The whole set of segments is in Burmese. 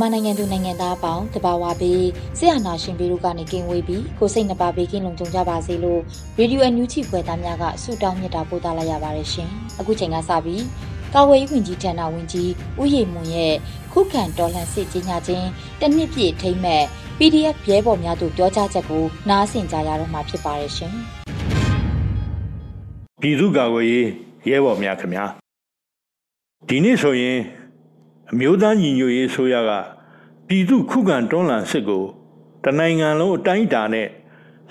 မြန်မာနိုင်ငံသူနိုင်ငံသားအပေါင်းတဘာဝပြီးဆရာနာရှင်ပြီးတို့ကနေကင်းဝေးပြီးကိုစိတ်နှပါဘေးကင်းလုံခြုံကြပါစေလို့ရေဒီယိုအန်ယူချီဖွယ်သားများကဆုတောင်းမြတ်တာပို့သလိုက်ရပါတယ်ရှင်။အခုချိန်ကစပြီးကာဝေးဝင်ကြီးဌာနဝင်ကြီးဥယေမွန်ရဲ့ခုခံတော်လှန်စစ်ကြီးညာခြင်းတနစ်ပြည့်ထိမ့်မဲ့ PDF ရဲဘော်များတို့ပြောကြားချက်ကိုနားဆင်ကြရတော့မှာဖြစ်ပါတယ်ရှင်။ပြည်သူ့ကာကွယ်ရေးရဲဘော်များခင်ဗျာဒီနေ့ဆိုရင် အမျိုးသားညီညွတ်ရေးဆိုရကပြည်သူခုခံတွန်းလှန်စစ်ကိုတနိုင်ငံလုံးအတိုင်းအတာနဲ့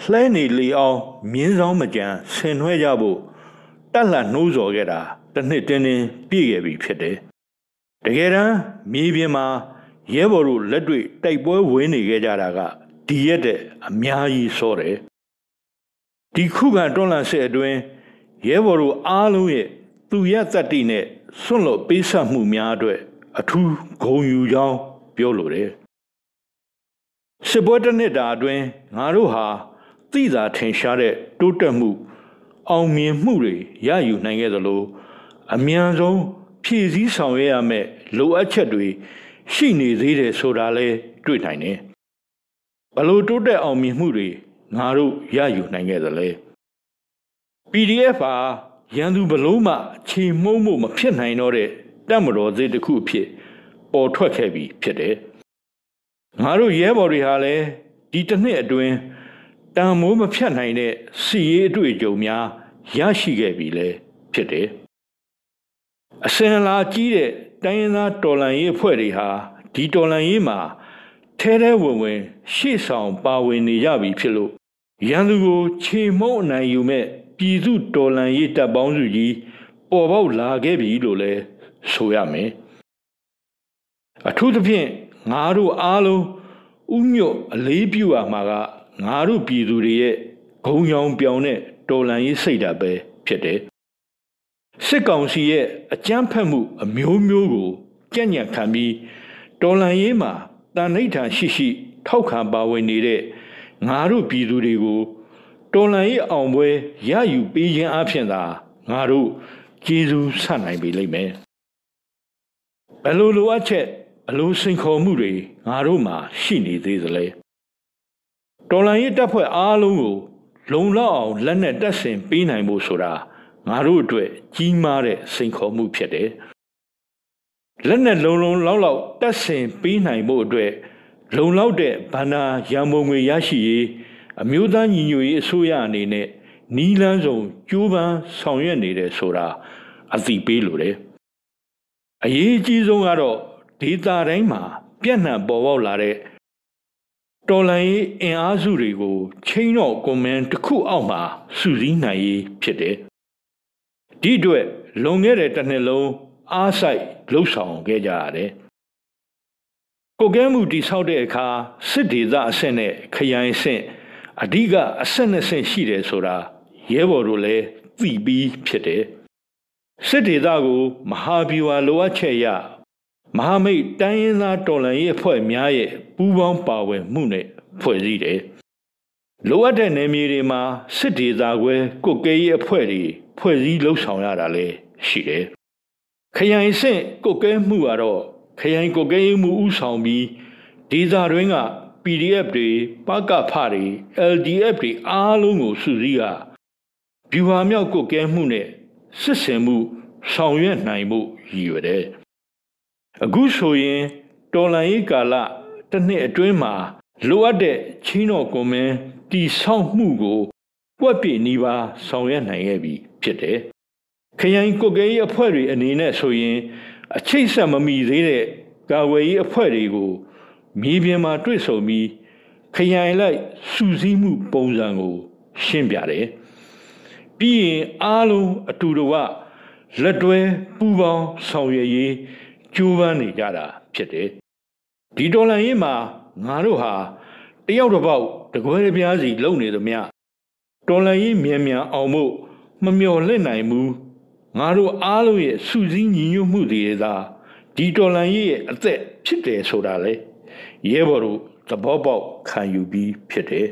လှဲနေလေအောင်မြင်းဆောင်မကြံဆင်နွှဲကြဖို့တက်လှနှိုးဆော်ခဲ့တာတစ်နှစ်တင်းတင်းပြည့်ခဲ့ပြီဖြစ်တယ်။တကယ်တမ်းမြေပြင်မှာရဲဘော်တို့လက်တွေ့တိုက်ပွဲဝင်နေခဲ့ကြတာကဒီရက်တဲ့အများကြီးစောတယ်။ဒီခုခံတွန်းလှန်စစ်အတွင်းရဲဘော်တို့အားလုံးရဲ့သူရသတ္တိနဲ့ဆွန့်လွတ်ပေးဆက်မှုများအတွက် အထူးဂုဏ်ယူကြောင်းပြောလိုတယ်စစ်ပွဲတစ်နှစ်တာအတွင်းငါတို့ဟာသိသာထင်ရှားတဲ့တိုးတက်မှု အောင်မြင်မှုတွေရယူနိုင်ခဲ့သလိုအမြန်ဆုံးဖြည့်ဆည်းဆောင်ရွက်ရမယ့်လိုအပ်ချက်တွေရှိနေသေးတယ်ဆိုတာလဲတွေ့နိုင်တယ်ဘလို့တိုးတက်အောင်မြင်မှုတွေငါတို့ရယူနိုင်ခဲ့သလဲ PDF ဟာရန်သူဘလို့မှခြေမှုံးမှုမဖြစ်နိုင်တော့တဲ့ တပ်မတော်သေးတစ်ခုအဖြစ်ပေါ်ထွက်ခဲ့ပြီဖြစ်တယ်။ငါတို့ရဲဘော်တွေဟာလည်းဒီတစ်နှစ်အတွင်းတန်မိုးမဖြတ်နိုင်တဲ့စီရေးအတွေ့အကြုံများရရှိခဲ့ပြီလေဖြစ်တယ်။အစင်လာကြီးတဲ့တိုင်းရင်းသားတော်လှန်ရေးအဖွဲ့တွေဟာဒီတော်လှန်ရေးမှာထဲထဲဝင်ဝင်ရှေ့ဆောင်ပါဝင်နေရပြီဖြစ်လို့ရန်သူကိုခြေမုံအနိုင်ယူမဲ့ပြည်သူတော်လှန်ရေးတပ်ပေါင်းစုကြီးပေါ်ပေါက်လာခဲ့ပြီလို့လည်း ဆိုရမယ်အထူးသဖြင့်ငါတို့အားလုံးဥညွတ်အလေးပြုရမှာကငါတို့ပြည်သူတွေရဲ့ဂုံရောင်ပြောင်တဲ့တော်လန်ရေးစိတ်ဓာတ်ပဲဖြစ်တယ်စစ်ကောင်စီရဲ့အကြမ်းဖက်မှုအမျိုးမျိုးကိုကြံ့ညံ့ခံပြီးတော်လန်ရေးမှာတန်ဋိဌာန်ရှိရှိ ထောက်ခံပါဝင်နေတဲ့ငါတို့ပြည်သူတွေကိုတော်လန်ရေးအောင်ပွဲရယူပေးခြင်းအဖြစ်သာငါတို့ကျေးဇူးဆနိုင်ပေလိမ့်မယ် ဘယ်လိုလိုအပ်ချက်အလိုစင်ခေါ်မှုတွေငါတို့မှာရှိနေသေးသလဲတော်လန်ရေးတပ်ဖွဲ့အားလုံးကိုလုံလောက်အောင်လက်နဲ့တက်ဆင်ပေးနိုင်ဖို့ဆိုတာငါတို့အတွက်ကြီးမားတဲ့စိန်ခေါ်မှုဖြစ်တယ်လက်နဲ့လုံလုံလောက်လောက်တက်ဆင်ပေးနိုင်ဖို့အတွက်လုံလောက်တဲ့ဗန္နာရံပုံငွေရရှိရေးအမျိုးသားညီညွတ်ရေးအစိုးရအနေနဲ့နီးလန်းဆောင်ကြိုးပမ်းဆောင်ရွက်နေတယ်ဆိုတာအသိပေးလိုတယ် အရေးအကြီးဆုံးကတော့ဒေတာတိုင်းမှာ ပြန့်နှံ့ပေါ်ပေါက်လာတဲ့တော်လန်ရေးအင်အားစုတွေကိုချင်းတော့ကွန်မန်တစ်ခုအောက်မှာစုစည်းနိုင်ရေးဖြစ်တယ်။ဒီအတွက်လွန်ခဲ့တဲ့တစ်နှစ်လုံးအားဆိုင်လှုပ်ဆောင်ခဲ့ကြရတယ်။ကိုကဲမှုတိဆောက်တဲ့အခါစစ်ဒေသအဆင့်နဲ့ခရိုင်အဆင့်အဓိကအဆင့်နဲ့ဆင့်ရှိတယ်ဆိုတာရဲဘော်တို့လည်းသိပြီးဖြစ်တယ်။ စစ်ဒေသကိုမဟာဗျူဟာလိုအပ်ချက်ရမဟာမိတ်တိုင်းရင်းသားတော်လှန်ရေးအဖွဲ့များရဲ့ပူးပေါင်းပါဝင်မှုနဲ့ဖွဲ့စည်းတယ်။လိုအပ်တဲ့နယ်မြေတွေမှာစစ်ဒေသကွဲကုတ်ကဲရေးအဖွဲ့တွေဖွဲ့စည်းလှုပ်ဆောင်ရတာလည်းရှိတယ်။ခရိုင်ဆင့်ကုတ်ကဲမှုကတော့ခရိုင်ကုတ်ကဲရေးမှုဥဆောင်ပြီးဒေသတွင်းက PDF တွေပကဖတွေ LDF တွေအားလုံးကိုစုစည်းကဗျူဟာမြောက်ကုတ်ကဲမှုနဲ့ စစ်ဆင်မှုဆောင်ရွက်နိုင်မှုရည်ရွယ်တယ်အခုဆိုရင်တော်လန်ရေးကာလတစ်နှစ်အတွင်းမှာလိုအပ်တဲ့ချင်းတော်ကွန်မင်းတီဆောက်မှုကိုပွက်ပြနီးပါးဆောင်ရွက်နိုင်ခဲ့ပြီဖြစ်တယ်ခရိုင်ကုတ်ကဲရေးအဖွဲ့တွေအနေနဲ့ဆိုရင် အချိတ်ဆက်မမီသေးတဲ့ကာဝယ်ရေးအဖွဲ့တွေကိုမြေပြင်မှာတွေ့ဆုံပြီးခရိုင်လိုက်စူးစီးမှုပုံစံကို ရှင်းပြတယ် ပြီးရင်အားလုံးအတူတဝလက်တွဲပူးပေါင်းဆောင်ရွက်ရေးကြိုးပမ်းနေကြတာဖြစ်တယ်ဒီတော်လန်ရေးမှာငါတို့ဟာတယောက်တစ်ပေါက်တကွဲတပြားစီလုံနေသမျှတော်လန်ရေးမြန်မြန်အောင်ဖို့မမျော်လင့်နိုင်ဘူးငါတို့အားလုံးရဲ့စုစည်းညီညွတ်မှုတွေသာဒီတော်လန်ရေးရဲ့အသက်ဖြစ်တယ်ဆိုတာလေရဲဘော်တို့သဘောပေါက်ခံယူပြီးဖြစ်တယ်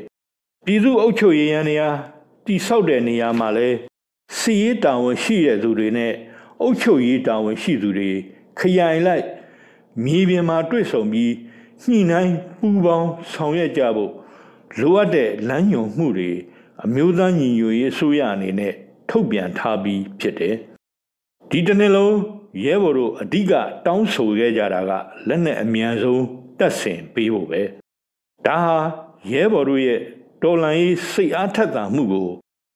ပြည်သူ့အုပ်ချုပ်ရေးရန်နေရာ တိဆောက်တဲ့နေရာမှာလဲစီရေးတာဝန်ရှိတဲ့သူတွေနဲ့အုပ်ချုပ်ရေးတာဝန်ရှိသူတွေခရိုင်လိုက်မြေပြင်မှာတွေ့ဆုံပြီးညှိနှိုင်းပူးပေါင်းဆောင်ရွက်ကြဖို့လိုအပ်တဲ့လမ်းညွှန်မှုတွေအမျိုးသားညီညွတ်ရေးအစိုးရအနေနဲ့ထုတ်ပြန်ထားပြီးဖြစ်တယ်။ဒီတစ်နှစ်လုံးရဲဘော်တို့အဓိကတောင်းဆိုခဲ့ကြတာကလက်နက်အမြန်ဆုံးတပ်ဆင်ပေးဖို့ပဲ။ဒါဟာရဲဘော်တို့ရဲ့ တော်လှန်ရေးစိတ်အားထက်သန်မှုကို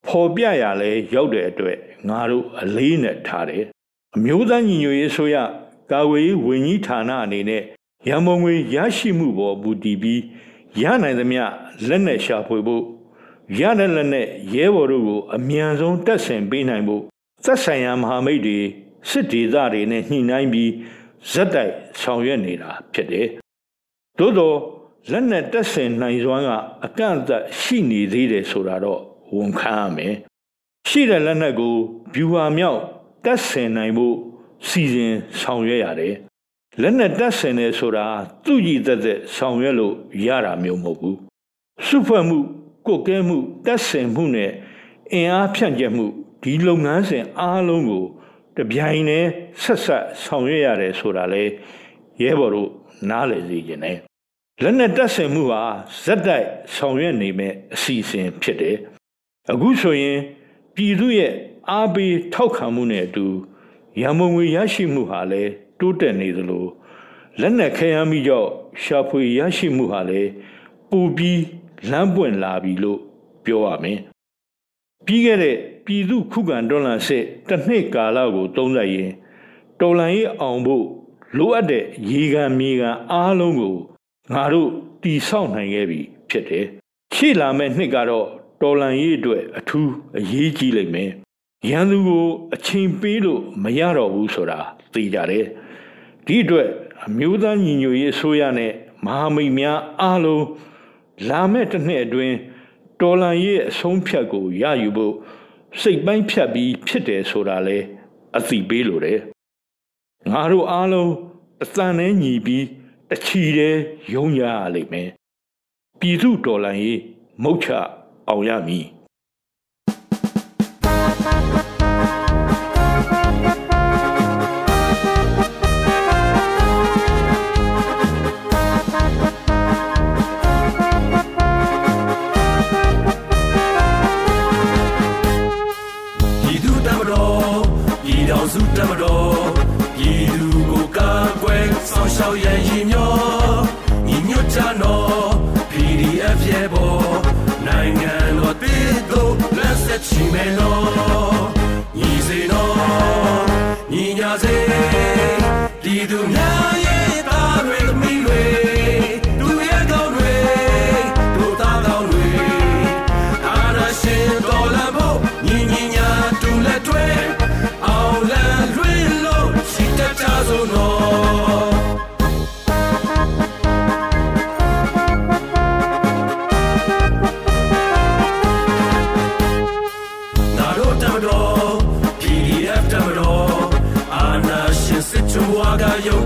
ဖော်ပြရလဲရောက်တဲ့အတွက်ငါတို့အလေးနဲ့ထားတယ်။အမျိုးသားညီညွတ်ရေးဆိုရကာဝေးဝန်ကြီးဌာနအနေနဲ့ရန်ပုံငွေရရှိမှုပေါ်မူတည်ပြီးရနိုင်သမျှလက်နက်ရှာဖွေဖို့ရတဲ့လက်နက်ရဲဘော်တို့ကိုအမြန်ဆုံးတက်ဆင်ပေးနိုင်ဖို့သက်ဆိုင်ရာမဟာမိတ်တွေစစ်ဒေသတွေနဲ့ညှိနှိုင်းပြီးဇက်တိုက်ဆောင်ရွက်နေတာဖြစ်တယ်။သို့သော လက်နက်တက်ဆင်နိုင်စွမ်းကအကန့်အသတ်ရှိနေသေးတယ်ဆိုတာတော့ဝန်ခံရမယ်။ရှိတဲ့လက်နက်ကိုဗျူဟာမြောက်တက်ဆင်နိုင်ဖို့စီစဉ်ဆောင်ရွက်ရတယ်။လက်နက်တက်ဆင်နေဆိုတာသူ့ကြည်သက်သက်ဆောင်ရွက်လို့ရတာမျိုးမဟုတ်ဘူး။စုဖွဲ့မှုကိုကဲမှုတက်ဆင်မှုနဲ့အင်အားဖြန့်ကျက်မှုဒီလုပ်ငန်းစဉ်အားလုံးကိုတပြိုင်တည်းဆက်ဆက်ဆောင်ရွက်ရတယ်ဆိုတာလေရဲဘော်တို့နားလည်စေခြင်းနဲ့ လက်နဲ့တက်ဆင်မှုဟာဇက်တိုက်ဆောင်ရွက်နေမဲ့အစီအစဉ်ဖြစ်တယ်အခုဆိုရင်ပြည်သူရဲ့အားပေးထောက်ခံမှုနဲ့အတူရမုံငွေရရှိမှုဟာလည်းတိုးတက်နေသလိုလက်နက်ခဲယမ်းမိကြောင့်ရှာဖွေရရှိမှုဟာလည်းပူပြီးလမ်းပွင့်လာပြီလို့ပြောရမယ်ပြီးခဲ့တဲ့ပြည်သူခုခံတော်လှန်စစ်တစ်နှစ်ကာလကိုသုံးသပ်ရင်တော်လှန်ရေးအောင်ဖို့လိုအပ်တဲ့ရေခံမြေခံအားလုံးကို ငါတို့တီဆောက်နိုင်ခဲ့ပြီဖြစ်တယ်ရှေ့လာမဲ့နှစ်ကတော့တော်လှန်ရေးအတွက်အထူးအရေးကြီးလိမ့်မယ်ရန်သူကိုအချိန်ပေးလို့မရတော့ဘူးဆိုတာသိကြတယ်ဒီအတွက်အမျိုးသားညီညွတ်ရေးအစိုးရနဲ့မဟာမိတ်များအားလုံးလာမဲ့တစ်နှစ်အတွင်းတော်လန်ရဲ့အဆုံးဖြတ်ကိုရယူဖို့စိတ်ပိုင်းဖြတ်ပြီးဖြစ်တယ်ဆိုတာလဲအသိပေးလိုတယ်ငါတို့အားလုံးအသံနဲ့ညီပြီး တချီတဲ့ယုံရရလိမ့်မယ်ပြည်သူတော်လန်ရေးမုတ်ချအောင်ရမည်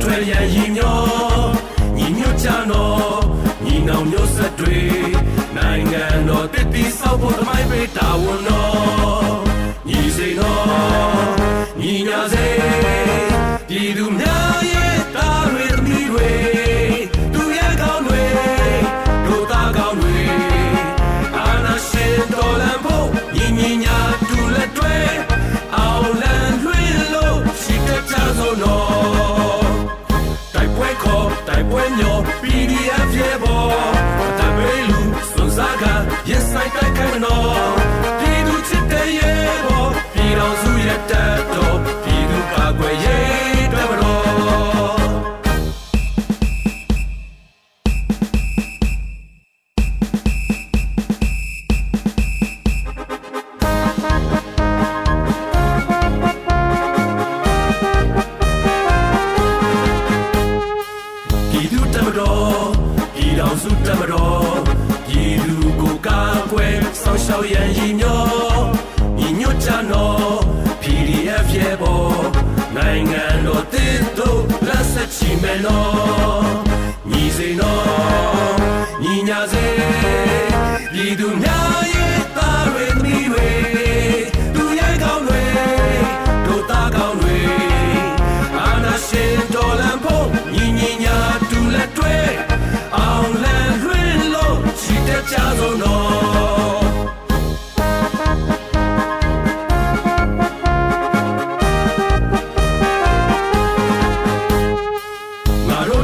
တွေ့ရန်ရည်မျောညီညွတ်ကြတော့ညီနောင်မျိုးဆက်တွေနိုင်ငံတော်တည်တည်ဆောက်ဖို့တမိုင်းပေးတာဝန်တော်ညီစိန်တော်ညီညာစေပြည်သူများရဲ့ တိုက်ပွဲမျိုး PDF ရဲ့ပေါ်တပ်ပေးလူစွန်စားက yes ဆိုင်တိုက်ခိုင်မနော်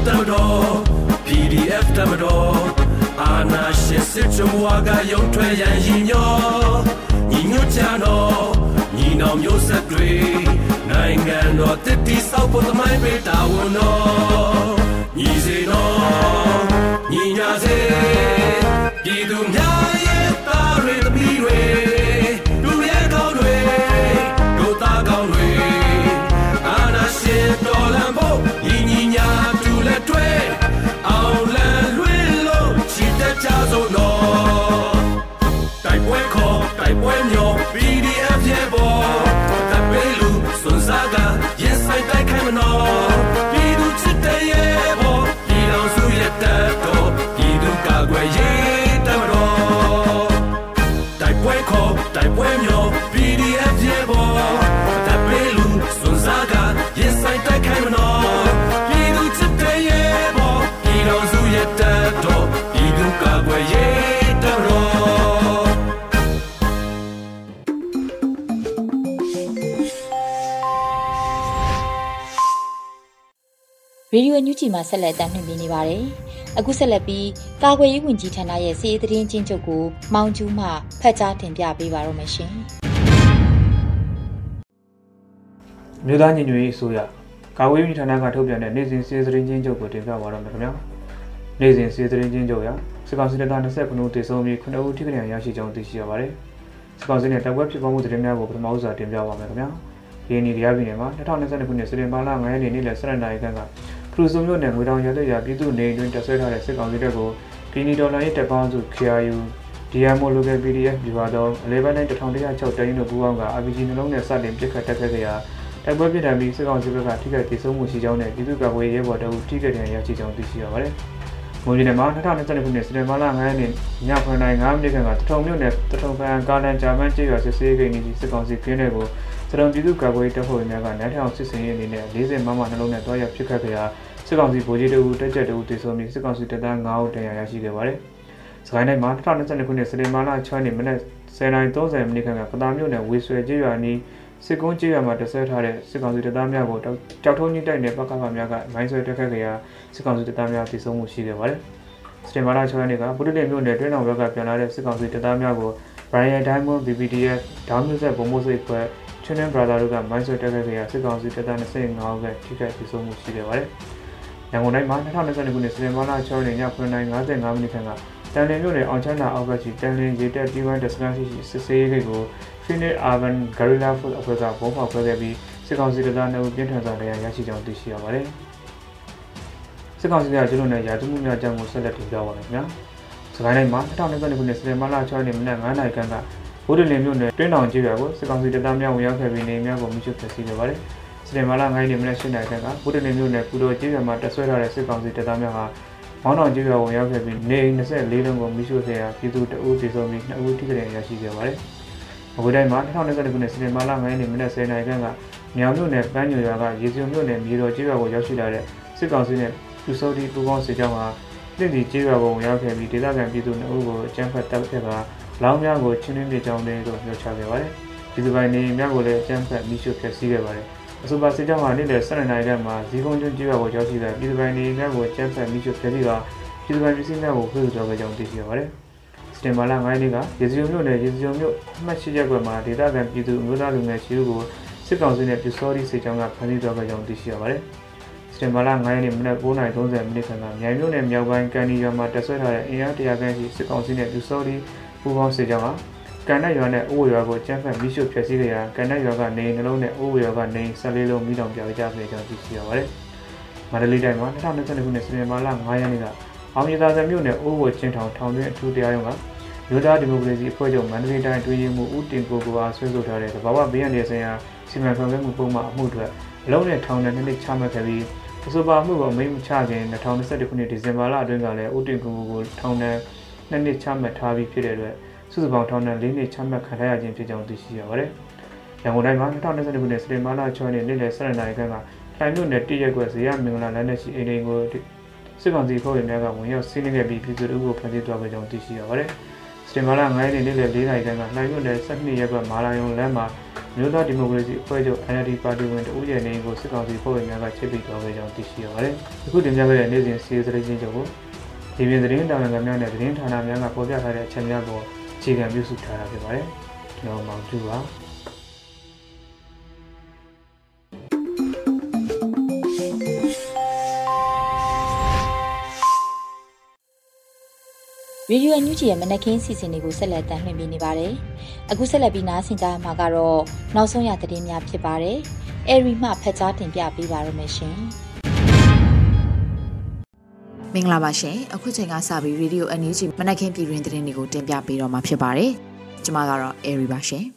တို့တမတော် PDF တမတော်အာနာရှင်စစ်ချုံဝါကရုံထွက်ရန်ရင်ညောညီညွတ်ကြတော့ညီနောင်မျိုးဆက်တွေနိုင်ငံတော်တည်တည်ဆောက်ဖို့သမိုင်းပေးတာဝန်တော်ညီစေတော်ညီညာစေပြည်သူများရဲ့သားတွေသမီးတွေ မျော PDF ရဲ့ဘောတပ်ပေးလူစွန်စားကရင်ဆိုင်တိုက်ခိုင်းမနော်ပြည်သူချစ်တဲ့ရဲ့ဘောပြည်တော်စုရဲ့တပ်တော်ပြည်သူကာကွယ်ရေး ရေဒီယိုညူဂျီမှာဆက်လက်တင်ပြနေပါတယ်။အခုဆက်လက်ပြီးကာကွယ်ရေးဝန်ကြီးဌာနရဲ့စီးရေးသတင်းချင်းချုပ်ကိုမောင်ကျူးမှဖတ်ကြားတင်ပြပေးပါရမရှင်မြို့သားညီညွတ်ရေးအစိုးရကာဝေးပြည်ဌာနကထုတ်ပြန်တဲ့နေ့စဉ်စီးသတင်းချင်းချုပ်ကိုတင်ပြပါတော့မယ်ခင်ဗျာနေ့စဉ်စီးသတင်းချင်းချုပ်ရစစ်ကောင်စီတပ်သား29ဦးတေဆုံးပြီး9ဦးထိခိုက်ရရှိကြောင်းသိရှိရပါတယ်စစ်ကောင်စီနဲ့တပ်ပွဲဖြစ်ပေါ်မှုသတင်းများကိုပထမဦးစွာတင်ပြပါမယ်ခင်ဗျာဒီနေ့တရားပြည်နယ်မှာ2022ခုနှစ်စက်တင်ဘာလ9ရက်နေ့နေ့လယ်7:00နာရီခန့်က ခရူစုံမြို့နယ်ငွေတောင်ရလက်ရပြည်သူနေတွင်တပ်ဆွဲထားတဲ့စစ်ကောင်စီတပ်ကိုပြည်နီဒေါ်လာရေးတပ်ပေါင်းစု KRU DMO Local PDF ပြပါတော့အလဲပိုင်းတိုင်း1106တိုင်းတို့ပူးပေါင်းက RPG နှလုံးနဲ့စတင်ပစ်ခတ်တက်ခဲ့ကြရာတိုက်ပွဲဖြစ်တဲ့ပြီးစစ်ကောင်စီဘက်ကထိခိုက်ဒေဆုံးမှုရှိကြောင်းနဲ့ပြည်သူ့ကာကွယ်ရေးဘော်တအုပ်ထိခိုက်ဒဏ်ရာရရှိကြောင်းသိရှိရပါတယ်။မွန်ပြည်နယ်မှာ2022ခုနှစ်စက်တင်ဘာလ9ရက်နေ့ည9:05မိနစ်ခန့်ကတထုံမြို့နယ်တထုံကန်ကာလန်ဂျာမန်ကျေးရွာစစ်ဆေးဂိတ်နီစစ်ကောင်စီကင်းတွေကို စရုံပြည်သူ့ကာကွယ်ရေးတပ်ဖွဲ့ဝင်များကနန်းထောင်စစ်စင်ရေးအနေနဲ့40မမနှလုံးနဲ့တွားရောက်ပစ်ခတ်ခဲ့ရာစစ်ကောင်စီဗိုလ်ကြီးတအုပ်တက်ကြက်တအုပ်တေဆုံးပြီးစစ်ကောင်စီတပ်သား9ဦးဒဏ်ရာရရှိခဲ့ပါတယ်။စကိုင်းတိုင်းမှာ2022ခုနှစ်စက်တင်ဘာလ6ရက်နေ့မနက်10:30မိနစ်ခန့်ကပတာမြို့နယ်ဝေဆွဲကျေးရွာနီးစစ်ကုန်းကျေးရွာမှာတဆဲထားတဲ့စစ်ကောင်စီတပ်သားများကိုကြောက်ထုံးကြီးတိုက်နယ်ပကဖများကမိုင်းဆွဲတက်ခတ်ကြရာစစ်ကောင်စီတပ်သားများတည်ဆုံမှုရှိခဲ့ပါတယ်။စတင်မာလာ6ရက်နေ့ကဗုဒ္ဓတင်မြို့နယ်တွင်းတော်ဘက်ကပြန်လာတဲ့စစ်ကောင်စီတပ်သားများကို Brian Diamond BBDF ဒေါင်းမျိုးဆက်ဘုံမိုးစိတ်ဖွဲ့ ချွန်းနန်ဘရာသာတို့ကမိုင်းဆွဲတက်ခတ်ကြရာစစ်ကောင်စီတပ်သား25ဦးကထိခိုက်တည်ဆုံမှုရှိခဲ့ပါတယ်။ရန်ကုန်တိုင်းမှာ2022ခုနှစ်စတင်မာလာ6ရက်နေ့ည9:55မိနစ်ခန့်ကတန်လင်းမြို့နယ်အောင်ချမ်းသာအောက်ကရှိတန်လင်းရေတက် T1 Descan ရှိစစ်ဆေးရေးဂိတ်ကို Phoenix Urban Guerrilla Force အဖွဲ့ကဘုံဖောက်ခွဲခဲ့ပြီးစစ်ကောင်စီတပ်သား2ဦးပြင်းထန်စွာဒဏ်ရာရရှိကြောင်းသိရှိရပါတယ်။စစ်ကောင်စီကကျွလွန်တဲ့ရာဇဝမှုများအကြောင်းကိုဆက်လက်တင်ပြပါမယ်ခင်ဗျာ။စကိုင်းတိုင်းမှာ2022ခုနှစ်စက်တင်ဘာလ6ရက်နေ့မနက်9:00နာရီခန့်က ဘိုးဒလင်မြို့နယ်တွင်းတောင်ကျေးရွာကိုစစ်ကောင်စီတပ်သားများဝင်ရောက်ခဲ့ပြီးနေများကိုမိရှုဖျက်ဆီးခဲ့ပါတယ်။စက်တင်ဘာလ9ရက်နေ့မနက်7:00နာရီခန့်ကဘိုးဒလင်မြို့နယ်ပူတော်ကျေးရွာမှာတပ်ဆွဲထားတဲ့စစ်ကောင်စီတပ်သားများဟာမောင်းတော်ကျေးရွာဝင်ရောက်ခဲ့ပြီးနေအိမ်24လုံးကိုမိရှုခဲ့ရာပြည်သူတအုပ်ဒေဆုံးပြီး2ဦးထိခိုက်ရရှိခဲ့ပါတယ်။အခုတိုင်းမှာ2022ခုနှစ်စက်တင်ဘာလ9ရက်နေ့မနက်10:00နာရီခန့်ကမြောင်မြို့နယ်ပန်းညိုရွာကရေစုံမြို့နယ်မြေတော်ကျေးရွာကိုရောက်ရှိလာတဲ့စစ်ကောင်စီနဲ့ပြူစောတိပူပေါင်းစစ်ကြောင်းဟာပြည်သူကျေးရွာကိုဝင်ရောက်ခဲ့ပြီးဒေသခံပြည်သူ2ဦးကိုအကြမ်းဖက်တပ်ဖြတ်က လောင်းများကိုချင်းနှင်းမြေကြောင်းတွေကိုညှို့ချခဲ့ပါတယ်။ပြည်သူပိုင်းနေများကိုလည်းအကြမ်းဖက်မိရှုဖျက်ဆီးခဲ့ပါတယ်။အဆိုပါစစ်ကြောင်းဟာနေ့လယ်12နာရီခန့်မှာဇီကုန်းကျွန်းကျေးရွာကိုရောက်ရှိလာပြည်သူပိုင်းနေများကိုအကြမ်းဖက်မိရှုဖျက်ဆီးကပြည်သူပိုင်းပြည်စည်းများကိုခွင့်ပြုကြောင်းကြောင်းသိရှိရပါတယ်။စတင်မာလာ9ရက်နေ့ကရေစကြိုမြို့နယ်ရေစကြိုမြို့အမှတ်၈ရပ်ကွက်မှာဒေသခံပြည်သူအမျိုးသားလူငယ်ရှိသူကိုစစ်ကောင်စီနဲ့ပြူစောတိစစ်ကြောင်းကဖမ်းဆီးသွားကြောင်းသိရှိရပါတယ်။စတင်မာလာ9ရက်နေ့မနက်9:30မိနစ်ခန့်ကမြိုင်မြို့နယ်မြောက်ပိုင်းကန်ဒီရွာမှာတပ်ဆွဲထားတဲ့အင်အား100ခန့်ရှိစစ်ကောင်စီနဲ့ပြူစောတိ ပူးပေါင်းစစ်ကြောင်းဟာကန်နက်ရွာနဲ့အိုးဝရွာကိုကျန်းဖက်မိရှုဖျက်ဆီးကြရာကန်နက်ရွာကနေနှလုံးနဲ့အိုးဝရွာကနေ14လုံးမိတောင်ပြကြခဲ့ကြောင်းသိရှိရပါတယ်။မန္တလေးတိုင်းမှာ2022ခုနှစ်စက်တင်ဘာလ9ရက်နေ့ကအောင်ရသာစံမြို့နယ်အိုးဝချင်းထောင်ထောင်တွင်းအထူးတရားရုံးကမြို့သားဒီမိုကရေစီအဖွဲ့ချုပ်မန္တလေးတိုင်းတွင်းရေးမှူးဦးတင်ကိုကိုအားဆွေးဆိုထားတဲ့သဘာဝဘေးရန်တွေဆိုင်ရာစီမံခန့်ခွဲမှုပုံမှန်အမှုတွေအလုံးနဲ့ထောင်နဲ့နှစ်နှစ်ချမှတ်ခဲ့ပြီးအဆိုပါမှုကိုအမိန့်မချခင်2021ခုနှစ်ဒီဇင်ဘာလအတွင်းကလည်းဥတင်ကူကိုထောင်ဒဏ် နှစ်နှစ်ချမှတ်ထားပြီးဖြစ်တဲ့အတွက်စုစုပေါင်းထောင်ဒဏ်၄နှစ်ချမှတ်ခံထားရခြင်းဖြစ်ကြောင်းသိရှိရပါတယ်။ရန်ကုန်တိုင်းမှာ2022ခုနှစ်စက်တင်ဘာလ6ရက်နေ့နေ့လယ်7:00နာရီခန့်ကလှိုင်မြို့နယ်တည့်ရက်ကွက်ဇေယျမင်္ဂလာလမ်းနဲ့ရှိအိမ်အိမ်ကိုစစ်ကောင်စီဖွဲ့ဝင်များကဝင်ရောက်စီးနင်းခဲ့ပြီးပြည်သူတို့ကိုဖမ်းဆီးသွားခဲ့ကြောင်းသိရှိရပါတယ်။စတင်မာလာ9ရက်နေ့နေ့လယ်4နာရီခန့်ကလှိုင်မြို့နယ်12ရက်ကွက်မာလာယုံလမ်းမှာမြို့သားဒီမိုကရေစီအဖွဲ့ချုပ် NLD ပါတီဝင်တဦးရဲ့နေကိုစစ်ကောင်စီဖွဲ့ဝင်များကချစ်ပြီးသွားခဲ့ကြောင်းသိရှိရပါတယ်။အခုတင်ပြခဲ့တဲ့နေ့စဉ်စီးရီးသတင်းချင်းချုပ်ကို ဒီပြင်သတင်းတာဝန်ခံများနဲ့သတင်းဌာနများကပေါ်ပြထားတဲ့အချက်များပေါ်အခြေခံပြုစုထားတာဖြစ်ပါတယ်။ကျွန်တော်မောင်ကျူပါ။ရေဒီယိုအန်ယူဂျီရဲ့မနက်ခင်းစီစဉ်တွေကိုဆက်လက်တင်ပြနေပါတယ်။အခုဆက်လက်ပြီးနားဆင်ကြမှာကတော့နောက်ဆုံးရသတင်းများဖြစ်ပါတယ်။အဲရီမှဖတ်ကြားတင်ပြပေးပါရမရှင်။ မင်္ဂလာပါရှင်။အခုချိန်ကစပြီးရေဒီယိုအန်ယူဂျီမနက်ခင်းပြည်တွင်သတင်းတွေကိုတင်ပြပေးတော့မှာဖြစ်ပါတယ်။ကျွန်မကတော့အဲရီပါရှင်။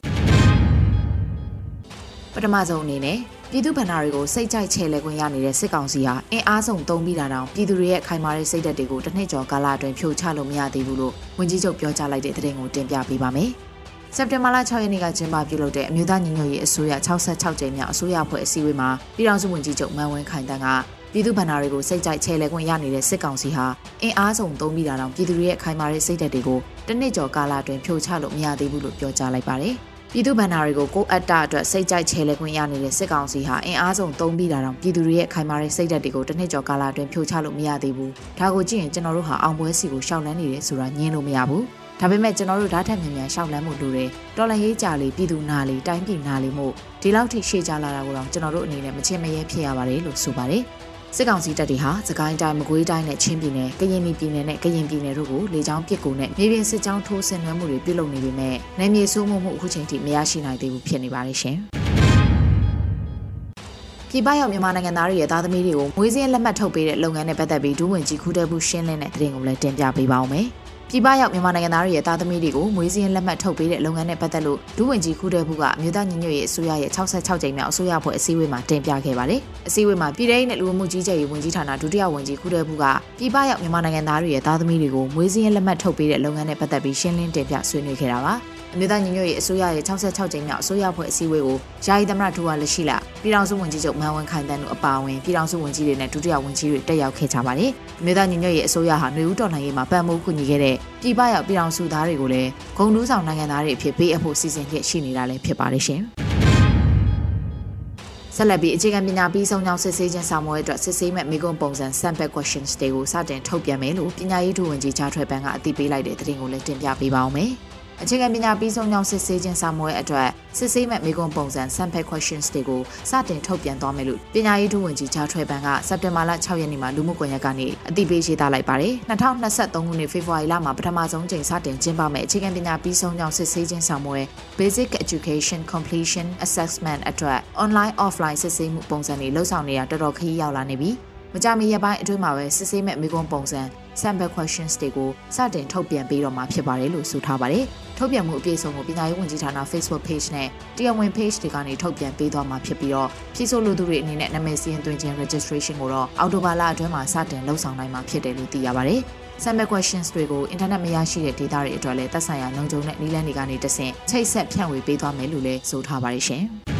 ပထမဆုံးအနေနဲ့ပြည်သူဗန္နာတွေကိုစိတ်ကြိုက်ချဲလဲခွင့်ရနေတဲ့စစ်ကောင်စီဟာအင်အားစုံသုံးပြီးတာတောင်ပြည်သူတွေရဲ့ခိုင်မာတဲ့စိတ်ဓာတ်တွေကိုတစ်နှစ်ကျော်ကာလအတွင်းဖြိုချလို့မရသေးဘူးလို့ဝန်ကြီးချုပ်ပြောကြားလိုက်တဲ့သတင်းကိုတင်ပြပေးပါမယ်။စက်တင်ဘာလ6ရက်နေ့ကကျင်းပပြုလုပ်တဲ့အမျိုးသားညီညွတ်ရေးအစိုးရ66ကြိမ်မြောက်အစိုးရဖွဲ့အစည်းအဝေးမှာပြည်ထောင်စုဝန်ကြီးချုပ်မန်ဝင်းခိုင်တန်းက ပြည်သူဗန္နာတွေကိုစိတ်ကြိုက်ချဲလဲခွင့်ရနေတဲ့စစ်ကောင်စီဟာအင်အားစုံသုံးပြီးတာတောင်ပြည်သူတွေရဲ့ခိုင်မာတဲ့စိတ်ဓာတ်တွေကိုတစ်နှစ်ကျော်ကာလအတွင်းဖြိုချလို့မရသေးဘူးလို့ပြောကြားလိုက်ပါတယ်။ပြည်သူဗန္နာတွေကိုကိုအတ္တအတွက်စိတ်ကြိုက်ချဲလဲခွင့်ရနေတဲ့စစ်ကောင်စီဟာအင်အားစုံသုံးပြီးတာတောင်ပြည်သူတွေရဲ့ခိုင်မာတဲ့စိတ်ဓာတ်တွေကိုတစ်နှစ်ကျော်ကာလအတွင်းဖြိုချလို့မရသေးဘူး။ဒါကိုကြည့်ရင်ကျွန်တော်တို့ဟာအောင်ပွဲစီကိုရှောက်လန်းနေတယ်ဆိုတာညင်းလို့မရဘူး။ဒါပေမဲ့ကျွန်တော်တို့ဓာတ်ထက်မြန်မြန်ရှောက်လန်းမှုလိုတယ်။တော်လန်ရေးကြလေပြည်သူနာလေတိုင်းပြည်နာလေမို့ဒီလောက်ထိရှေ့ကြလာတာကိုတော့ကျွန်တော်တို့အနေနဲ့မချင်မရဲဖြစ်ရပါတယ်လို့ဆိုပါတယ်။ စစ်ကောင်စီတပ်တွေဟာစကိုင်းတိုင်းမကွေးတိုင်းနဲ့ချင်းပြည်နယ်ကရင်ပြည်နယ်နဲ့ကရင်ပြည်နယ်တို့ကိုလေကြောင်းပစ်ကူနဲ့မြေပြင်စစ်ကြောင်းထိုးဆင်နွှဲမှုတွေပြုလုပ်နေပေမဲ့နယ်မြေစိုးမိုးမှုအခုချိန်ထိမရရှိနိုင်သေးဘူးဖြစ်နေပါတယ်ရှင်။ပြည်ပရောက်မြန်မာနိုင်ငံသားတွေရဲ့သားသမီးတွေကိုမွေးစင်းလက်မှတ်ထုတ်ပေးတဲ့လုပ်ငန်းနဲ့ပတ်သက်ပြီးဒူးဝင်ကြီးခူးတဲ့ဘူးရှင်းလင်းတဲ့သတင်းကိုလည်းတင်ပြပေးပါောင်းမယ်။ ပြည်ပရောက်မြန်မာနိုင်ငံသားတွေရဲ့သားသမီးတွေကိုမွေးစင်းလက်မှတ်ထုတ်ပေးတဲ့လုပ်ငန်းနဲ့ပတ်သက်လို့ဒုဝန်ကြီးခူးတဲ့ဘူးကအမျိုးသားညီညွတ်ရေးအစိုးရရဲ့66ကြိမ်မြောက်အစိုးရဖွဲ့အစည်းအဝေးမှာတင်ပြခဲ့ပါတယ်။အစည်းအဝေးမှာပြည်ထောင်နဲ့လူမှုကြီးကြပ်ရေးဝန်ကြီးဌာနဒုတိယဝန်ကြီးခူးတဲ့ဘူးကပြည်ပရောက်မြန်မာနိုင်ငံသားတွေရဲ့သားသမီးတွေကိုမွေးစင်းလက်မှတ်ထုတ်ပေးတဲ့လုပ်ငန်းနဲ့ပတ်သက်ပြီးရှင်းလင်းတင်ပြဆွေးနွေးခဲ့တာပါ။ အမျိုးသားညီညွတ်ရေးအစိုးရရဲ့66ကြိမ်မြောက်အစိုးရဖွဲ့အစည်းအဝေးကိုယာယီသမရထူဝါလက်ရှိလာပြည်ထောင်စုဝန်ကြီးချုပ်မန်ဝင်းခိုင်တန်းတို့အပါအဝင်ပြည်ထောင်စုဝန်ကြီးတွေနဲ့ဒုတိယဝန်ကြီးတွေတက်ရောက်ခဲ့ကြပါတယ်။အမျိုးသားညီညွတ်ရေးအစိုးရဟာຫນွေဦးတော်လှန်ရေးမှာပံ့ပိုးကူညီခဲ့တဲ့ပြည်ပရောက်ပြည်ထောင်စုသားတွေကိုလည်းဂုံတူးဆောင်နိုင်ငံသားတွေအဖြစ်ပေးအပ်ဖို့စီစဉ်ခဲ့ရှိနေတာလည်းဖြစ်ပါတယ်ရှင်။ဆက်လက်ပြီးအခြေခံပညာပြီးဆုံးကြောင်းစစ်ဆေးခြင်းဆောင်ရွက်အတွက်စစ်ဆေးမဲ့မိကုံပုံစံ sample questions တွေကိုစတင်ထုတ်ပြန်မယ်လို့ပညာရေးဒုဝန်ကြီးချားထွဲပန်းကအသိပေးလိုက်တဲ့သတင်းကိုလည်းတင်ပြပေးပါောင်းမယ်။ အခြေခံပညာပြီးဆုံးကြောင်းစစ်ဆေးခြင်းစာမွေးအတွက်စစ်ဆေးမဲ့မိကွန်ပုံစံ sample questions တွေကိုစတင်ထုတ်ပြန်သွားမယ်လို့ပညာရေးဒုဝန်ကြီးချားထွဲပန်းကစက်တင်ဘာလ6ရက်နေ့မှာလူမှုကွန်ရက်ကနေအသိပေးရေးသားလိုက်ပါတယ်။2023ခုနှစ်ဖေဖော်ဝါရီလမှာပထမဆုံးချိန်စတင်ကျင်းပမဲ့အခြေခံပညာပြီးဆုံးကြောင်းစစ်ဆေးခြင်းစာမွေး Basic Education Completion Assessment အတွက် online offline စစ်ဆေးမှုပုံစံတွေလှုပ်ဆောင်နေတာတော်တော်ခရီးရောက်လာနေပြီ။မကြမီရက်ပိုင်းအတွင်းမှာပဲစစ်ဆေးမဲ့မိကွန်ပုံစံ sample questions တွေကိုစတင်ထုတ်ပြန်ပေးတော့မှာဖြစ်ပါတယ်လို့ဆိုထားပါတယ်။ထုတ်ပြန်မှုအပြည့်အစုံကိုပညာရေးဝန်ကြီးဌာန Facebook page နဲ့တရားဝင် page တွေကနေထုတ်ပြန်ပေးသွားမှာဖြစ်ပြီးတော့ပြည်စိုးလူသူတွေအနေနဲ့နာမည်စာရင်းသွင်းခြင်း registration ကိုတော့အော်တိုဘာလအတွင်းမှာစတင်လှုပ်ဆောင်နိုင်မှာဖြစ်တယ်လို့သိရပါတယ်။ sample questions တွေကို internet မရရှိတဲ့ data တွေအတွက်လည်းသက်ဆိုင်ရာလုံခြုံတဲ့နည်းလမ်းတွေကနေတဆင့်ချိတ်ဆက်ဖြန့်ဝေပေးသွားမယ်လို့လည်းဆိုထားပါတယ်ရှင်။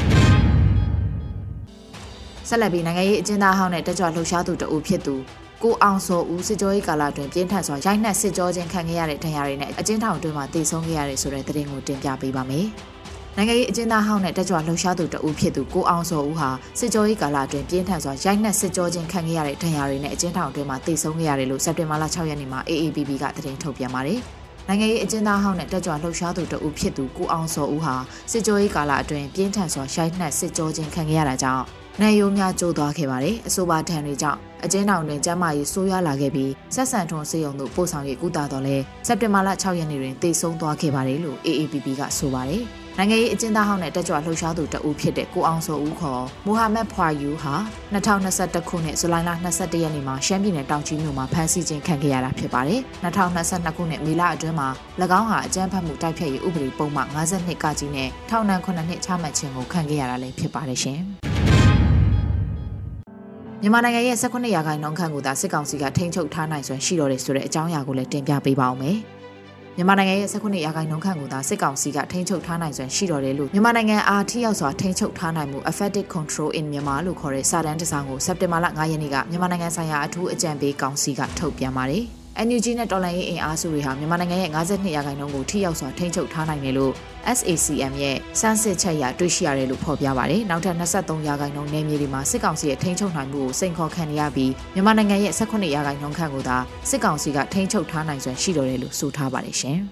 ဆက်လက်ပြီးနိုင်ငံရေးအကျဉ်းသားဟောင်းနဲ့တက်ကြွလှုပ်ရှားသူတအူဖြစ်သူ ကိုအောင်စောဦးစစ်ကြောရေးကာလအတွင်းပြင်းထန်စွာရိုက်နှက်စစ်ကြောခြင်းခံခဲ့ရတဲ့ဒဏ်ရာတွေနဲ့အကျဉ်းထောင်အတွင်းမှာတည်ဆုံးခဲ့ရတဲ့ဆိုတဲ့သတင်းကိုတင်ပြပေးပါမယ်။နိုင်ငံရေးအကျဉ်းသားဟောင်းနဲ့တက်ကြွလှုပ်ရှားသူတဦးဖြစ်သူကိုအောင်စောဦးဟာစစ်ကြောရေးကာလအတွင်းပြင်းထန်စွာရိုက်နှက်စစ်ကြောခြင်းခံခဲ့ရတဲ့ဒဏ်ရာတွေနဲ့အကျဉ်းထောင်အတွင်းမှာတည်ဆုံးခဲ့ရတယ်လို့စက်တင်ဘာလ6ရက်နေ့မှာ AABB ကသတင်းထုတ်ပြန်ပါတယ်။နိုင်ငံရေးအကျဉ်းသားဟောင်းနဲ့တက်ကြွလှုပ်ရှားသူတဦးဖြစ်သူကိုအောင်စောဦးဟာစစ်ကြောရေးကာလအတွင်းပြင်းထန်စွာရိုက်နှက်စစ်ကြောခြင်းခံခဲ့ရတာကြောင့်နိုင်ရိုးများကျိုးသွားခဲ့ပါတယ်။အဆိုပါထံတွေကြောင့် အကျဉ်းထောင်တွင်ကျန်းမာရေးဆိုးရွားလာခဲ့ပြီးဆက်ဆံထွန်းစေယုံတို့ပို့ဆောင်ရေးကုသတော်လဲစက်တင်ဘာလ6ရက်နေ့တွင်တိတ်ဆုံးသွားခဲ့ပါတယ်လို့ AAPP ကဆိုပါတယ်။နိုင်ငံရေးအကျဉ်းသားဟောင်းနဲ့တက်ကြွလှုပ်ရှားသူတဦးဖြစ်တဲ့ကိုအောင်စောဦးခေါ်မိုဟာမက်ဖွာယူဟာ2021ခုနှစ်ဇူလိုင်လ22ရက်နေ့မှာရှမ်းပြည်နယ်တောင်ကြီးမြို့မှာဖမ်းဆီးခြင်းခံခဲ့ရတာဖြစ်ပါတယ်။2022ခုနှစ်မေလအတွင်းမှာ၎င်းဟာအကြမ်းဖက်မှုတိုက်ဖျက်ရေးဥပဒေပုံမှန်52ကကြီးနဲ့ထောင်ဒဏ်9နှစ်ချမှတ်ခြင်းကိုခံခဲ့ရတာလည်းဖြစ်ပါတယ်ရှင်။ မြန်မာနိုင်ငံရဲ့18ရာခိုင်နှုန်းခန့်ကိုသာစစ်ကောင်စီကထိန်းချုပ်ထားနိုင်စွမ်းရှိတော်တယ်ဆိုတဲ့အကြောင်းအရာကိုလည်းတင်ပြပေးပါောင်းမယ်။မြန်မာနိုင်ငံရဲ့19ရာခိုင်နှုန်းခန့်ကိုသာစစ်ကောင်စီကထိန်းချုပ်ထားနိုင်စွမ်းရှိတော်တယ်လို့မြန်မာနိုင်ငံအားထိရောက်စွာထိန်းချုပ်ထားနိုင်မှု effective control in Myanmar လို့ခေါ်တဲ့စာတမ်းတစ်စောင်ကိုစက်တင်ဘာလ9ရက်နေ့ကမြန်မာနိုင်ငံဆိုင်ရာအထူးအကြံပေးကောင်စီကထုတ်ပြန်ပါတယ်။ NUG နဲ့တော်လှန်ရေးအင်အားစုတွေဟာမြန်မာနိုင်ငံရဲ့52ရာခိုင်နှုန်းကိုထိရောက်စွာထိန်းချုပ်ထားနိုင်တယ်လို့ SACM ရဲ့စမ်းစစ်ချက်အရတွေ့ရှိရတယ်လို့ဖော်ပြပါတယ်။နောက်ထပ်23ရာခိုင်နှုန်းနယ်မြေတွေမှာစစ်ကောင်စီရဲ့ထိန်းချုပ်နိုင်မှုကိုစိန်ခေါ်ခံရပြီးမြန်မာနိုင်ငံရဲ့18ရာခိုင်နှုန်းခန့်ကိုသာစစ်ကောင်စီကထိန်းချုပ်ထားနိုင်စွမ်းရှိတော်တယ်လို့ဆိုထားပါတယ်ရှင်။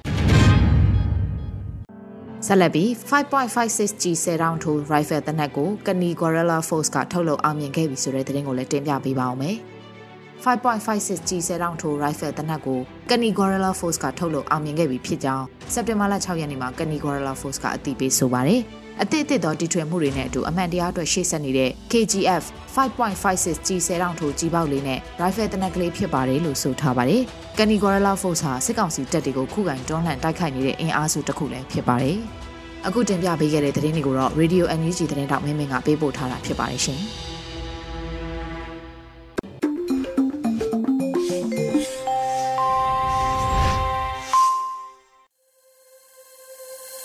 ဆက်လက်ပြီး 5.56G 10 round to rifle တနက်ကိုကနီ Gorilla Force ကထုတ်လုပ်အောင်မြင်ခဲ့ပြီဆိုတဲ့သတင်းကိုလည်းတင်ပြပေးပါောင်းမယ်။ 5.56 G 10 round ထို rifle တနက်ကိုကနီ Gorilla Force ကထုတ်လုပ်အောင်မြင်ခဲ့ပြီဖြစ်ကြောင်းစက်တင်ဘာလ6ရက်နေ့မှာကနီ Gorilla Force ကအတည်ပြုဆိုပါတယ်။အသစ်အသစ်သောတီထွင်မှုတွေနဲ့အတူအမှန်တရားအတွက်ရှေ့ဆက်နေတဲ့ KGF 5.56 G 10 round ထိုကြီးပေါက်လေးနဲ့ rifle တနက်ကလေးဖြစ်ပါတယ်လို့ဆိုထားပါတယ်။ကနီ Gorilla Force ဟာစစ်ကောင်စီတပ်တွေကိုခုခံတွန်းလှန်တိုက်ခိုက်နေတဲ့အင်အားစုတစ်ခုလည်းဖြစ်ပါတယ်။အခုတင်ပြပေးခဲ့တဲ့သတင်းတွေကိုတော့ Radio NUG သတင်းတောက်မင်းမင်းကပေးပို့ထားတာဖြစ်ပါတယ်ရှင်။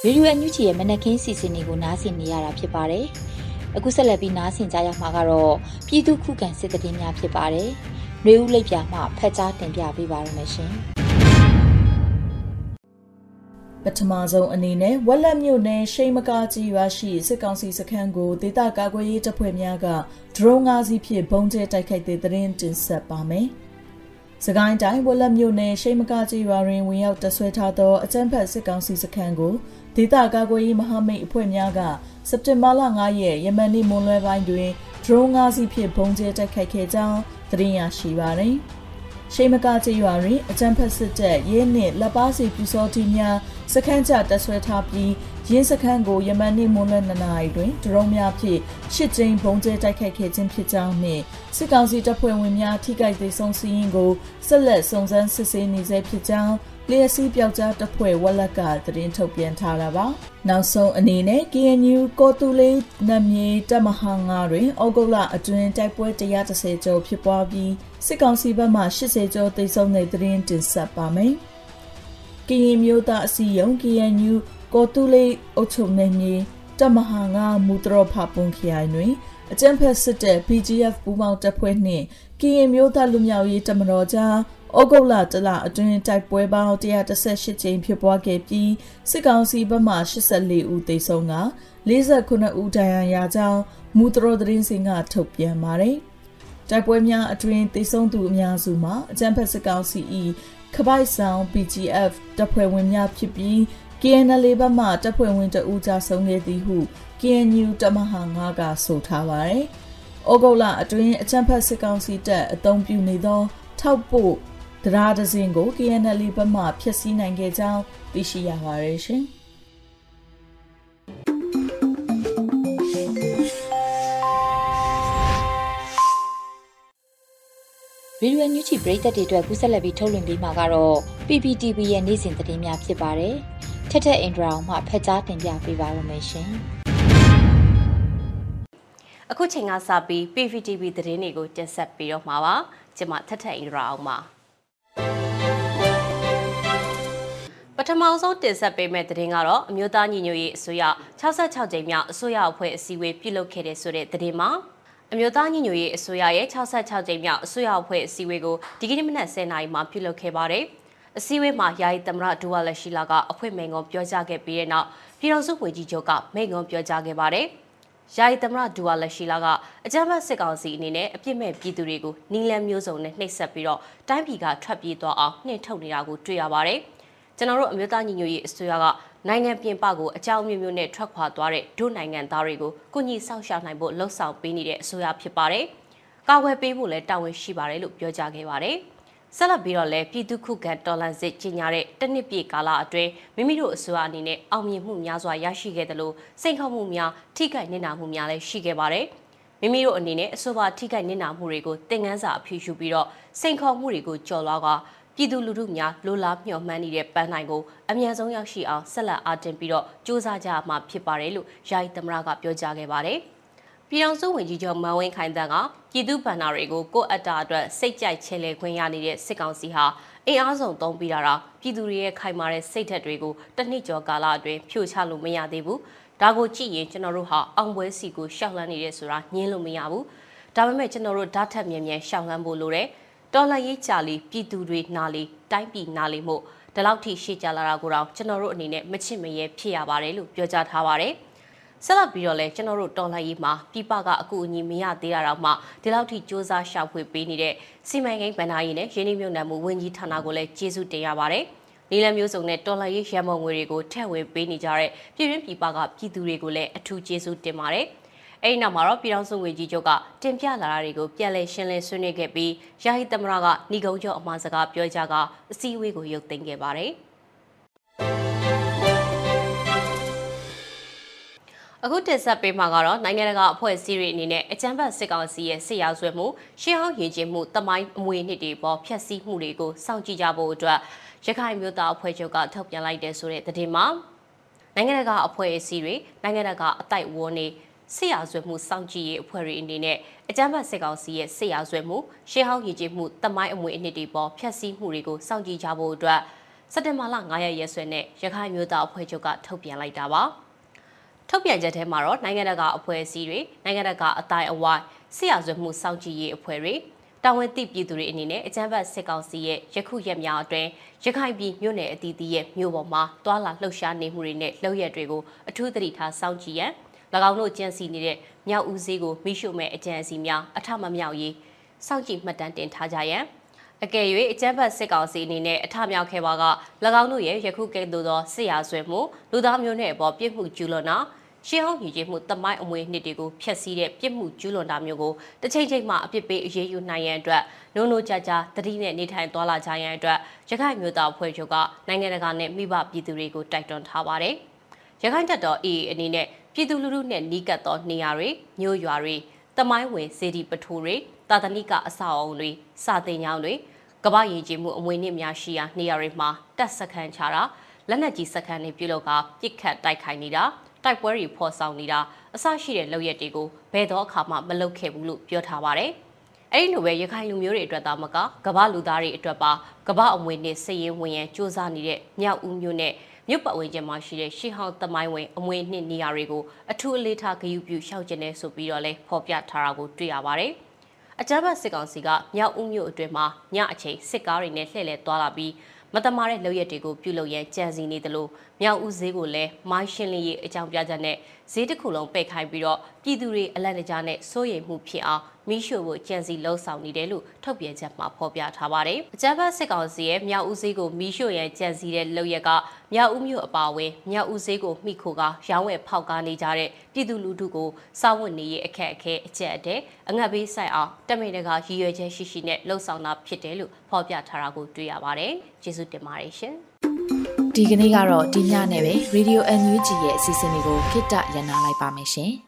ရေဒီယိုအန်ယူဂျီရဲ့မနက်ခင်းစီစဉ်တွေကိုနားဆင်နေရတာဖြစ်ပါတယ်။အခုဆက်လက်ပြီးနားဆင်ကြရမှာကတော့ပြည်သူခုခံစစ်တည်င်းများဖြစ်ပါတယ်။နှွေဦးလိပ်ပြမှဖက်ကြားတင်ပြပေးပါရမရှင်။ပထမဆုံးအနေနဲ့ဝက်လက်မြို့နယ်ရှိမကာကြီးရွာရှိစစ်ကောင်စီစခန်းကိုဒေသကာကွယ်ရေးတပ်ဖွဲ့များကဒရုန်း၅စီးဖြင့်ဘုံကျဲတိုက်ခိုက်တဲ့တဲ့ရင်တင်ဆက်ပါမယ်။။စကိုင်းတိုင်းဝလက်မြို့နယ်ရှိမကကြီးရွာတွင်ဝင်ရောက်တဆွဲထားသောအကြမ်းဖက်စစ်ကောင်စီစခန်းကို ဒေသကာကွယ်ရေးမဟာမိတ်အဖွဲ့များကစက်တင်ဘာလ9ရက်ယမန်နေ့မွန်းလွဲပိုင်းတွင် drone ၅စီးဖြင့်ဘုံကျဲတိုက်ခိုက်ခဲ့ကြောင်းသတင်းရရှိပါသည်။ရှိမကကြီးရွာတွင်အကြမ်းဖက်စစ်တပ်ရဲနှင့်လက်ပါစီပြူစောတီများစခန်းချတပ်ဆွဲထားပြီးရင်းစခန်းကိုယမန်နေ့မွန်းလွဲ2နာရီတွင်ဒရုန်းများဖြင့်ရှစ်ကြိမ်ဘုံကျဲတိုက်ခိုက်ခဲ့ခြင်းဖြစ်ကြောင်းနှင့်စစ်ကောင်စီတပ်ဖွဲ့ဝင်များထိခိုက်ဒေဆုံးစီးရင်ကိုဆက်လက်စုံစမ်းစစ်ဆေးနေဆဲဖြစ်ကြောင်း လျှက်စီးပြောက်ကြားတပ်ဖွဲ့ဝက်လက်ကသတင်းထုတ်ပြန်ထားတာပါနောက်ဆုံးအနေနဲ့ KNU ကောတူလေးနမြေတပ်မဟာ9တွင်ဩဂုတ်လအတွင်းတိုက်ပွဲ130ကျော်ဖြစ်ပွားပြီးစစ်ကောင်စီဘက်မှ80ကျော်တိတ်ဆုံးတဲ့သတင်းတင်ဆက်ပါမယ်ကရင်မျိုးသားအစည်းအရုံး KNU ကောတူလေးအုပ်ချုပ်နယ်မြေတမဟာငါမူတရဖပွန်ခရိုင်တွင်အကြံဖက်စစ်တပ် BGF ပူးပေါင်းတပ်ဖွဲ့နှင့်ကရင်မျိုးသားလူမျိုးရေးတမတော်ကြား ဩဂုတ်လတလအတွင်းတိုက်ပွဲပေါင်း118ကြိမ်ဖြစ်ပွားခဲ့ပြီးစစ်ကောင်စီဘက်မှ84ဦးသေဆုံးက49ဦးဒဏ်ရာရကြောင်းမူတရသတင်းစင်ကထုတ်ပြန်ပါတယ်။တိုက်ပွဲများအတွင်းသေဆုံးသူအများစုမှာအကြံဖက်စစ်ကောင်စီ၏ခပိုက်ဆောင် BGF တပ်ဖွဲ့ဝင်များဖြစ်ပြီး KNL ဘက်မှတပ်ဖွဲ့ဝင်တဦးကြဆုံးခဲ့သည်ဟု KNU တမဟာ9ကဆိုထားပါတယ်။ဩဂုတ်လအတွင်းအချမ်းဖတ်စစ်ကောင်စီတပ်အုံပြုနေသောထောက်ပို့ တရားဒဇင်ကို KNL ဘက်မှဖျက်ဆီးနိုင်ခဲ့ကြောင်းသိရှိရပါတယ်ရှင်။ဗီဒီယိုညူချီပရိသတ်တွေအတွက်ကူးဆက်လက်ပြီးထုတ်လွှင့်ပေးမှာကတော့ PPTV ရဲ့နေ့စဉ်သတင်းများဖြစ်ပါတယ်။ထက်ထက်အင်ဒရာအောင်မှဖက်ကြားတင်ပြပေးပါရမရှင်။အခုချိန်ကစပြီး PVTV သတင်းတွေကိုတင်ဆက်ပေးတော့မှာပါ။ကျွန်မထက်ထက်အင်ဒရာအောင်ပါ။ ပထမဆုံးတင်ဆက်ပေးမယ့်သတင်းကတော့အမျိုးသားညီညွတ်ရေးအစိုးရ66ကြိမ်မြောက်အစိုးရအဖွဲ့အစည်းအဝေးပြုလုပ်ခဲ့တဲ့ဆိုတဲ့သတင်းမှာအမျိုးသားညီညွတ်ရေးအစိုးရရဲ့66ကြိမ်မြောက်အစိုးရအဖွဲ့အစည်းအဝေးကိုဒီကနေ့မနက်10:00နာရီမှာပြုလုပ်ခဲ့ပါတယ်။အစည်းအဝေးမှာယာယီသမရဒူဝါလက်ရှိလာကအဖွင့်မိန်ကွန်ပြောကြားခဲ့ပြီးတဲ့နောက်ပြည်တော်စုဝန်ကြီးချုပ်ကမိန်ကွန်ပြောကြားခဲ့ပါတယ်။ယာယီသမရဒူဝါလက်ရှိလာကအကြမ်းဖက်စစ်ကောင်စီအနေနဲ့အပြစ်မဲ့ပြည်သူတွေကိုနီလန်မျိုးစုံနဲ့နှိပ်စက်ပြီးတော့တိုင်းပြည်ကထွက်ပြေးသွားအောင်နှိမ်ထုတ်နေတာကိုတွေ့ရပါတယ်။ ကျွန်တော်တို့အမျိုးသားညီညွတ်ရေးအစိုးရကနိုင်ငံပြင်ပကိုအကြောင်းမျိုးမျိုးနဲ့ထွက်ခွာသွားတဲ့ဒုနိုင်ငံသားတွေကိုကုညီဆောက်ရှောက်နိုင်ဖို့လှုံ့ဆော်ပေးနေတဲ့အစိုးရဖြစ်ပါတယ်။ကာဝယ်ပေးဖို့လည်းတာဝန်ရှိပါတယ်လို့ပြောကြားခဲ့ပါတယ်။ဆက်လက်ပြီးတော့လည်းပြည်သူ့ခုခံတော်လှန်စစ်ကြီးညာတဲ့တနစ်ပြည့်ကာလအတွင်းမိမိတို့အစိုးရအနေနဲ့အောင်မြင်မှုများစွာရရှိခဲ့တယ်လို့စိန်ခေါ်မှုများထိခိုက်နစ်နာမှုများလည်းရှိခဲ့ပါတယ်။မိမိတို့အနေနဲ့အဆိုပါထိခိုက်နစ်နာမှုတွေကိုသင်ခန်းစာအဖြစ်ယူပြီးတော့စိန်ခေါ်မှုတွေကိုကြော်လွှားက ပြည်သူလူထုများလိုလားမျှော်မှန်းနေတဲ့ပန်းနိုင်ကိုအမြန်ဆုံးရောက်ရှိအောင်ဆက်လက်အားတင်ပြီးတော့စ조사ကြမှာဖြစ်ပါတယ်လို့ယာယီသမရကပြောကြားခဲ့ပါတယ်။ပြည်ထောင်စုဝန်ကြီးချုပ်မန်ဝင်းခိုင်တန်းကပြည်သူ့ဗန္နာတွေကိုကိုယ့်အတ္တအတွက်စိတ်ကြိုက်ချဲလဲခွင့်ရနေတဲ့စစ်ကောင်စီဟာအင်အားစုံသုံးပြီးတာတော့ပြည်သူတွေရဲ့ခိုင်မာတဲ့စိတ်ဓာတ်တွေကိုတနစ်ကျော်ကာလအတွင်းဖြိုချလို့မရသေးဘူး။ဒါကိုကြည့်ရင်ကျွန်တော်တို့ဟာအောင်ပွဲစီကိုရှောက်လန်းနေတယ်ဆိုတာညင်းလို့မရဘူး။ဒါပေမဲ့ကျွန်တော်တို့ဓာတ်ထက်မြန်မြန်ရှောက်လန်းဖို့လိုတယ်။ တော်လှန်ရေးကြာလီပြည်သူတွေနာလီတိုင်းပြည်နာလီမို့ဒီလောက်ထိရှေ့ကြလာတာကိုတော့ကျွန်တော်တို့အနေနဲ့မချစ်မရဲဖြစ်ရပါတယ်လို့ပြောကြားထားပါတယ်။ဆက်လက်ပြီးတော့လဲကျွန်တော်တို့တော်လှန်ရေးမှာပြပကအကူအညီမရသေးတာတော့မှဒီလောက်ထိစ조사ရှာဖွေပေးနေတဲ့စီမံကိန်းဗန္ဓာရေးနဲ့ရင်းနှီးမြှုပ်နှံမှုဝန်ကြီးဌာနကိုလည်းကျေးဇူးတင်ရပါတယ်။နီလမျိုးစုံနဲ့တော်လှန်ရေးရန်မုံငွေတွေကိုထည့်ဝင်ပေးနေကြတဲ့ပြည်တွင်းပြည်ပကပြည်သူတွေကိုလည်းအထူးကျေးဇူးတင်ပါတယ်။ အဲဒီနောက်မှာတော့ပြည်ထောင်စုငွေကြီးချုပ်ကတင်ပြလာတာတွေကိုပြန်လည်ရှင်းလင်းဆွေးနွေးခဲ့ပြီးယာဟီသမရကဏီကုံကျော်အမှားစကားပြောကြကအစည်းအဝေးကိုရုပ်သိမ်းခဲ့ပါတယ်။အခုတင်ဆက်ပေးမှာကတော့နိုင်ငံတကာအဖွဲ့အစည်းတွေအနေနဲ့အကြမ်းဖက်စစ်ကောင်စီရဲ့စစ်ရာဇဝတ်မှုရှေးဟောင်းရည်ကျင်းမှုတမိုင်းအမွေနှစ်တွေပေါ်ဖျက်ဆီးမှုတွေကိုစောင့်ကြည့်ကြဖို့အတွက်ရခိုင်မျိုးသားအဖွဲ့ချုပ်ကထုတ်ပြန်လိုက်တဲ့ဆိုတဲ့သတင်းမှာနိုင်ငံတကာအဖွဲ့အစည်းတွေနိုင်ငံတကာအတိုက်အဝန်းနေ စစ်ရာဇဝတ်မှုစောင့်ကြည့်ရေးအဖွဲ့တွေအနေနဲ့အကြမ်းဖက်စစ်ကောင်စီရဲ့စစ်ရာဇဝတ်မှုရှေးဟောင်းရည်ကျင်းမှုတမိုင်းအမွေအနှစ်တွေပေါ်ဖျက်ဆီးမှုတွေကိုစောင့်ကြည့်ကြဖို့အတွက်စက်တင်ဘာလ9ရက်ရက်စွဲနဲ့ရခိုင်မျိုးသားအဖွဲ့ချုပ်ကထုတ်ပြန်လိုက်တာပါ။ထုတ်ပြန်ချက်ထဲမှာတော့နိုင်ငံတကာအဖွဲ့အစည်းတွေနိုင်ငံတကာအတိုင်းအဝိုင်းဆရာဆွေမှုစောင့်ကြည့်ရေးအဖွဲ့တွေတာဝန်သိပြည်သူတွေအနေနဲ့အကြမ်းဖက်စစ်ကောင်စီရဲ့ရခုရက်များအတွင်းရခိုင်ပြည်မြို့နယ်အသီးသီးရဲ့မြို့ပေါ်မှာတွာလာလှုပ်ရှားနေမှုတွေနဲ့လောက်ရက်တွေကိုအထူးသတိထားစောင့်ကြည့်ရန်၎ င်းတို့ကြံစီနေတဲ့မြောက်ဦးစည်းကိုမိရှုမဲ့အကြံအစီများအထမမြောက်ရေးစောင့်ကြည့်မှတ်တမ်းတင်ထားကြရန်အကယ်၍အကြမ်းဖက်စစ်ကောင်စီအနေနဲ့အထမြောက်ခဲ့ပါက၎င်းတို့ရဲ့ယခုကဲ့သို့သောစစ်ရာဆွဲမှုလူသားမျိုးနဲ့အပေါ်ပြစ်မှုကျူးလွန်တာရှေးဟောင်းရည်ကြည်မှုတမိုင်းအမွေနှစ်တွေကိုဖျက်ဆီးတဲ့ပြစ်မှုကျူးလွန်တာမျိုးကိုတစ်ချိန်ချိန်မှာအပြစ်ပေးအရေးယူနိုင်ရန်အတွက်နိုးနိုးကြကြတတိနဲ့နေထိုင်သွားလာကြရန်အတွက်ရခိုင်မျိုးသားအဖွဲ့ချုပ်ကနိုင်ငံတကာနဲ့မိဘပြည်သူတွေကိုတိုက်တွန်းထားပါတယ်။ရခိုင်တပ်တော် AA အနေနဲ့ ပြည်သူလူထုနဲ့နီးကပ်သောနေရာတွေမြို့ရွာတွေတမိုင်းဝင်စေတီပထိုးတွေတာသနိကအဆောက်အုံတွေစာတင်ကျောင်းတွေကမ္ဘာရည်ကြည်မှုအမွေနှစ်များရှိရာနေရာတွေမှာတက်စခန်းချတာလက်နက်ကြီးစခန်းတွေပြုလုပ်ကပြစ်ခတ်တိုက်ခိုက်နေတာတိုက်ပွဲတွေဖော်ဆောင်နေတာအဆရှိတဲ့လုပ်ရက်တွေကိုဘယ်တော့အခါမှမလုပ်ခဲ့ဘူးလို့ပြောထားပါတယ်။အဲဒီလိုပဲရခိုင်လူမျိုးတွေအတွက်သာမကကမ္ဘာလူသားတွေအတွက်ပါကမ္ဘာအမွေနဲ့စည်ရင်ဝင်ရန်စ조사နေတဲ့မြောက်ဦးမျိုးနဲ့ မြို့ပတ်ဝန်းကျင်မှာရှိတဲ့ရှီဟောင်းသမိုင်းဝင်အမွေနှစ်နေရာတွေကိုအထူးအလေးထားဂရုပြုရှောက်ကျင်နေဆိုပြီးတော့လဲဖော်ပြထားတာကိုတွေ့ရပါတယ်။အကြမ်းဖက်စစ်ကောင်စီကမြောက်ဦးမြို့အတွင်းမှာညအချိန်စစ်ကားတွေနဲ့လှည့်လည်သွားလာပြီးမတမာတဲ့လုပ်ရက်တွေကိုပြုလုပ်ရန်ကြံစည်နေသလိုမြောက်ဦးဈေးကိုလည်းမိုင်းရှင်းလင်းရေးအကြောင်းပြချက်နဲ့ဈေးတစ်ခုလုံးပိတ်ခိုင်းပြီးတော့ပြည်သူတွေအလန့်တကြားနဲ့စိုးရိမ်မှုဖြစ်အောင် မိရှို့ဖို့ကြံစည်လှုံ့ဆော်နေတယ်လို့ထုတ်ပြန်ချက်မှာဖော်ပြထားပါတယ်။အကြမ်းဖက်စစ်ကောင်စီရဲ့မြောက်ဦးဈေးကိုမိရှို့ရန်ကြံစည်တဲ့လုပ်ရက်ကမြောက်ဦးမြို့အပါအဝင်မြောက်ဦးဈေးကိုမိခိုကရောင်းဝယ်ဖောက်ကားနေကြတဲ့ပြည်သူလူထုကိုစောင့်ဝင်နေရေးအခက်အခဲအကျက်အတဲ့အငတ်ဘေးဆိုင်အောင်တမင်တကာရည်ရွယ်ချက်ရှိရှိနဲ့လှုံ့ဆော်တာဖြစ်တယ်လို့ဖော်ပြထားတာကိုတွေ့ရပါတယ်။ကျေးဇူးတင်ပါတယ်ရှင်။ဒီကနေ့ကတော့ဒီညနဲ့ပဲ Radio NUG ရဲ့အစီအစဉ်လေးကိုခਿੱတရနာလိုက်ပါမယ်ရှင်။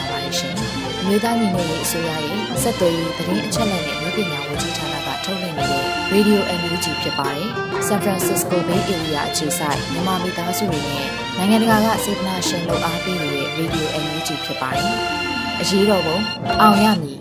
။ မြေသားညီမတွေအစိုးရရဲ့စက်သွေးရေးသတင်းအချက်အလက်နဲ့မြို့ပညာဝန်ကြီးဌာနကထုတ်လွှင့်နေတဲ့ Radio NUG ဖြစ်ပါတယ်။ San Francisco Bay Area အခြေစိုက်မြန်မာမိသားစုတွေနဲ့နိုင်ငံတကာကစေတနာရှင်လို့အားပေးနေတဲ့ Radio NUG ဖြစ်ပါတယ်။အရေးတော်ပုံအောင်ရမည်